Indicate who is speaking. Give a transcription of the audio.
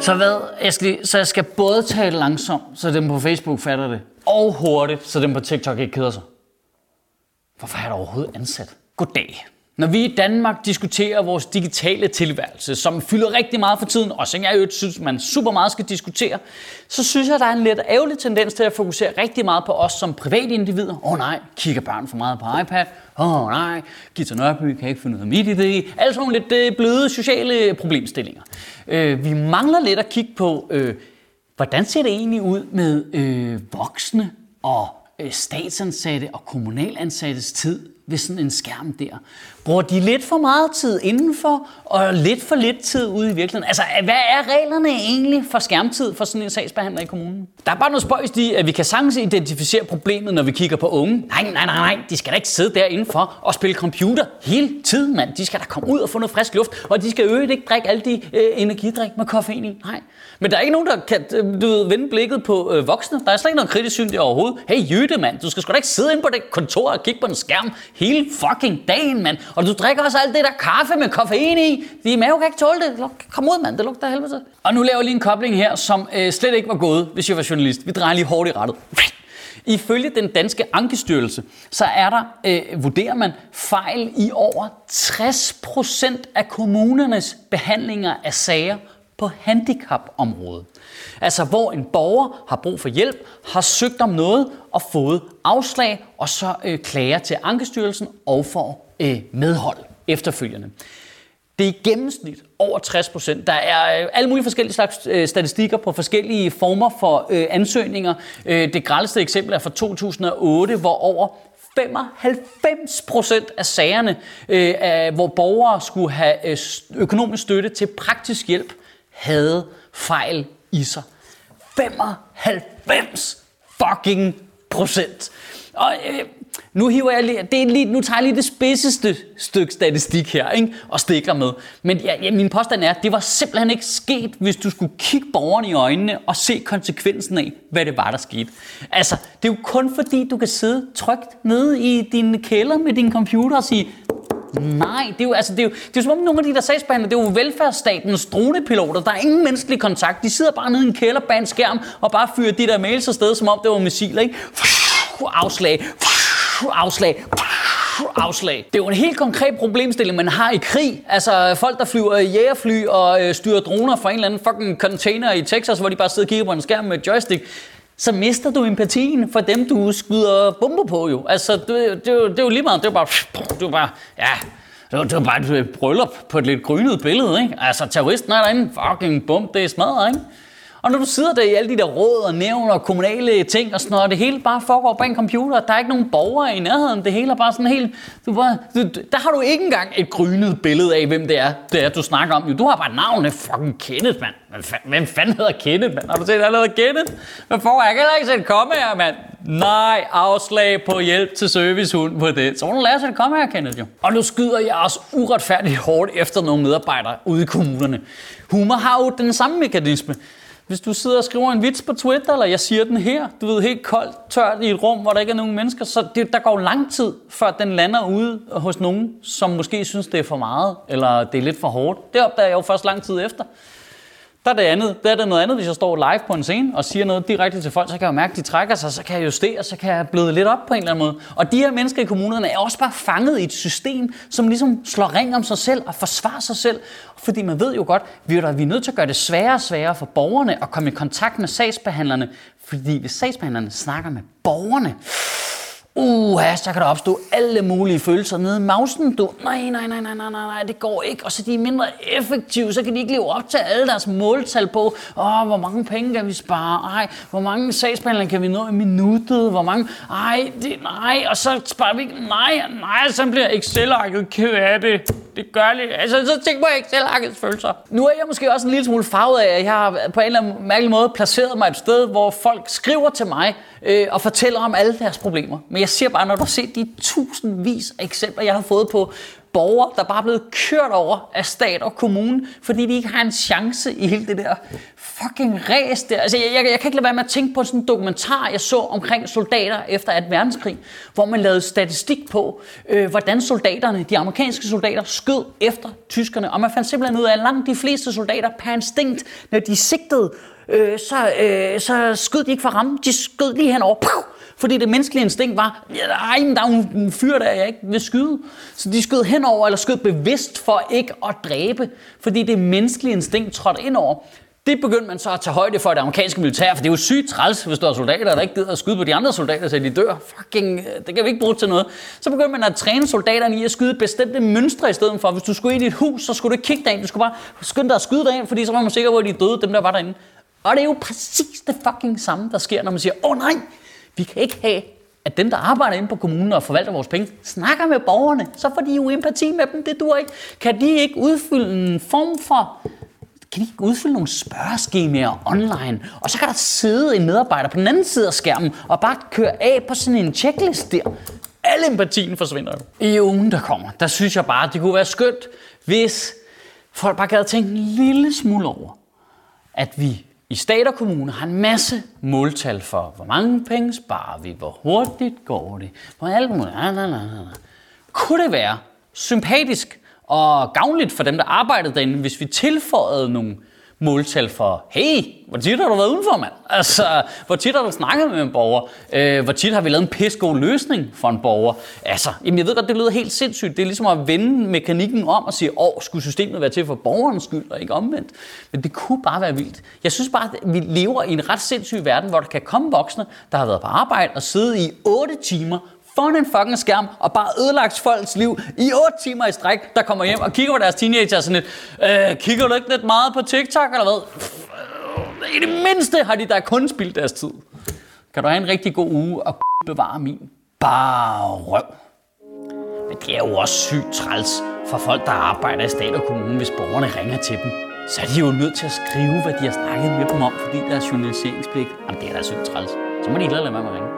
Speaker 1: Så hvad? Jeg skal, så jeg skal både tale langsomt, så dem på Facebook fatter det, og hurtigt, så dem på TikTok ikke keder sig. Hvorfor er der overhovedet ansat? Goddag. Når vi i Danmark diskuterer vores digitale tilværelse, som fylder rigtig meget for tiden, og som jeg jo synes, man super meget skal diskutere, så synes jeg, der er en lidt ærgerlig tendens til at fokusere rigtig meget på os som private individer. Åh oh, nej, kigger børn for meget på iPad. Åh oh, nej, Gita Nørby kan ikke finde ud af mit idé. Altså nogle lidt øh, bløde sociale problemstillinger. Øh, vi mangler lidt at kigge på, øh, hvordan ser det egentlig ud med øh, voksne og øh, statsansatte og kommunalansattes tid ved sådan en skærm der? Bruger de lidt for meget tid indenfor, og lidt for lidt tid ude i virkeligheden? Altså, hvad er reglerne egentlig for skærmtid for sådan en sagsbehandler i kommunen? Der er bare noget spøjst i, at vi kan sagtens identificere problemet, når vi kigger på unge. Nej, nej, nej, nej, de skal da ikke sidde der indenfor og spille computer hele tiden, mand. De skal da komme ud og få noget frisk luft, og de skal øvrigt ikke drikke alle de øh, energidrik med koffein i. Nej. Men der er ikke nogen, der kan øh, du ved, vende blikket på øh, voksne. Der er slet ikke noget kritisk syn der overhovedet. Hey, Jytte, mand, du skal sgu da ikke sidde inde på det kontor og kigge på en skærm hele fucking dagen, mand. Og du drikker også alt det der kaffe med koffein i. Din mave kan ikke tåle det. Kom ud, mand. Det lugter af helvede. Og nu laver jeg lige en kobling her, som øh, slet ikke var gået, hvis jeg var journalist. Vi drejer lige hårdt i rettet. Ifølge den danske ankestyrelse, så er der, øh, vurderer man, fejl i over 60% af kommunernes behandlinger af sager på handicapområdet. Altså hvor en borger har brug for hjælp, har søgt om noget og fået afslag, og så øh, klager til Ankestyrelsen og får øh, medhold efterfølgende. Det er i gennemsnit over 60 procent. Der er øh, alle mulige forskellige slags øh, statistikker på forskellige former for øh, ansøgninger. Øh, det grældeste eksempel er fra 2008, hvor over 95 procent af sagerne, øh, af, hvor borgere skulle have øh, økonomisk støtte til praktisk hjælp, havde fejl i sig. 95 fucking procent. Og øh, nu hiver jeg lige, det er lige, nu tager jeg lige det spidseste stykke statistik her, ikke? og stikker med. Men ja, ja, min påstand er, at det var simpelthen ikke sket, hvis du skulle kigge borgerne i øjnene og se konsekvensen af, hvad det var, der skete. Altså, det er jo kun fordi, du kan sidde trygt nede i din kælder med din computer og sige, Nej, det er jo, altså, det er jo, det er jo som om nogle af de der sagsbehandlere, det er jo velfærdsstatens dronepiloter. Der er ingen menneskelig kontakt. De sidder bare nede i en kælder bag en skærm og bare fyrer de der mails afsted, som om det var missiler. Ikke? Afslag, afslag, afslag. Det er jo en helt konkret problemstilling, man har i krig. Altså folk, der flyver jægerfly og øh, styrer droner fra en eller anden fucking container i Texas, hvor de bare sidder og kigger på en skærm med joystick så mister du empatien for dem, du skyder bomber på jo. Altså, det, det, det, det er jo lige meget, det er bare, det er bare, ja, det var, det var bare et bryllup på et lidt grynet billede, ikke? Altså, terroristen er derinde, fucking bum, det er smadret, ikke? Og når du sidder der i alle de der råd og nævn og kommunale ting og sådan noget, og det hele bare foregår på en computer, og der er ikke nogen borgere i nærheden, det hele er bare sådan helt... Du bare, du, der har du ikke engang et grynet billede af, hvem det er, det er, du snakker om. Jo, du har bare navnet fucking Kenneth, mand. Hvem fanden hedder Kenneth, mand? Har du set, at han hedder Kenneth? Hvad får jeg? kan heller ikke sætte komme her, mand. Nej, afslag på hjælp til servicehund på det. Så må du lære sig det komme her, Kenneth, jo. Og nu skyder jeg også uretfærdigt hårdt efter nogle medarbejdere ude i kommunerne. Humor har jo den samme mekanisme. Hvis du sidder og skriver en vits på Twitter, eller jeg siger den her, du ved, helt koldt, tørt i et rum, hvor der ikke er nogen mennesker, så det, der går lang tid, før den lander ude hos nogen, som måske synes, det er for meget, eller det er lidt for hårdt. Det opdager jeg jo først lang tid efter. Der er det andet. Der er det noget andet, hvis jeg står live på en scene og siger noget direkte til folk, så kan jeg mærke, at de trækker sig, så kan jeg justere, så kan jeg bløde lidt op på en eller anden måde. Og de her mennesker i kommunerne er også bare fanget i et system, som ligesom slår ring om sig selv og forsvarer sig selv. Fordi man ved jo godt, at vi er nødt til at gøre det sværere og sværere for borgerne at komme i kontakt med sagsbehandlerne. Fordi hvis sagsbehandlerne snakker med borgerne, Uh, så kan der opstå alle mulige følelser nede i mausen, du. Nej, nej, nej, nej, nej, nej, det går ikke. Og så de er mindre effektive, så kan de ikke leve op til alle deres måltal på, åh, hvor mange penge kan vi spare? Ej, hvor mange sagsbehandlinger kan vi nå i minuttet? Hvor mange? Ej, det, nej, og så sparer vi ikke. Nej, nej, så bliver Excel-arket ked af det. Det gør det. Altså, så tænk på Excel-arkets følelser. Nu er jeg måske også en lille smule farvet af, at jeg har på en eller anden mærkelig måde placeret mig et sted, hvor folk skriver til mig øh, og fortæller om alle deres problemer. Men jeg siger bare, når du har set de tusindvis af eksempler, jeg har fået på borgere, der bare er blevet kørt over af stat og kommune, fordi de ikke har en chance i hele det der fucking ræs der. Altså, jeg, jeg, jeg kan ikke lade være med at tænke på sådan en dokumentar, jeg så omkring soldater efter 2. verdenskrig, hvor man lavede statistik på, øh, hvordan soldaterne, de amerikanske soldater, skød efter tyskerne. Og man fandt simpelthen ud af, at langt de fleste soldater per instinkt, når de sigtede, øh, så, øh, så skød de ikke for ramme. De skød lige henover. Puh! Fordi det menneskelige instinkt var, nej, der er en fyr, der jeg ikke vil skyde. Så de skød henover, eller skød bevidst for ikke at dræbe, fordi det menneskelige instinkt trådte ind over. Det begyndte man så at tage højde for det amerikanske militær, for det er jo sygt træls, hvis der er soldater, der ikke gider at skyde på de andre soldater, så de dør. Fucking, øh, det kan vi ikke bruge til noget. Så begyndte man at træne soldaterne i at skyde bestemte mønstre i stedet for. Hvis du skulle ind i et hus, så skulle du ikke kigge derind. Du skulle bare skynde dig at skyde derind, fordi så var man sikker på, at de er døde, dem der var derinde. Og det er jo præcis det fucking samme, der sker, når man siger, åh oh, nej, vi kan ikke have, at dem, der arbejder inde på kommunen og forvalter vores penge, snakker med borgerne. Så får de jo empati med dem. Det dur ikke. Kan de ikke udfylde en form for kan de ikke udfylde nogle spørgeskemaer online, og så kan der sidde en medarbejder på den anden side af skærmen og bare køre af på sådan en checklist der. Al empatien forsvinder jo. I ugen, der kommer, der synes jeg bare, det kunne være skønt, hvis folk bare gad tænke en lille smule over, at vi i stat og kommune har en masse måltal for, hvor mange penge sparer vi, hvor hurtigt går det, hvor alt muligt. Kunne det være sympatisk og gavnligt for dem, der arbejdede derinde, hvis vi tilføjede nogle måltal for, hey, hvor tit har du været udenfor, mand? Altså, hvor tit har du snakket med en borger? Øh, hvor tit har vi lavet en pissegod løsning for en borger? Altså, jamen jeg ved godt, det lyder helt sindssygt. Det er ligesom at vende mekanikken om og sige, åh, skulle systemet være til for borgerens skyld og ikke omvendt? Men det kunne bare være vildt. Jeg synes bare, at vi lever i en ret sindssyg verden, hvor der kan komme voksne, der har været på arbejde og sidde i 8 timer foran en fucking skærm og bare ødelagt folks liv i 8 timer i stræk, der kommer hjem og kigger på deres teenager sådan lidt, øh, kigger du ikke lidt meget på TikTok eller hvad? I det mindste har de da kun spildt deres tid. Kan du have en rigtig god uge og bevare min bare røv. Men det er jo også sygt træls for folk, der arbejder i stat og kommune, hvis borgerne ringer til dem. Så er de jo nødt til at skrive, hvad de har snakket med dem om, fordi deres journaliseringspligt. Jamen, det er da sygt træls. Så må de hellere lade være med at ringe.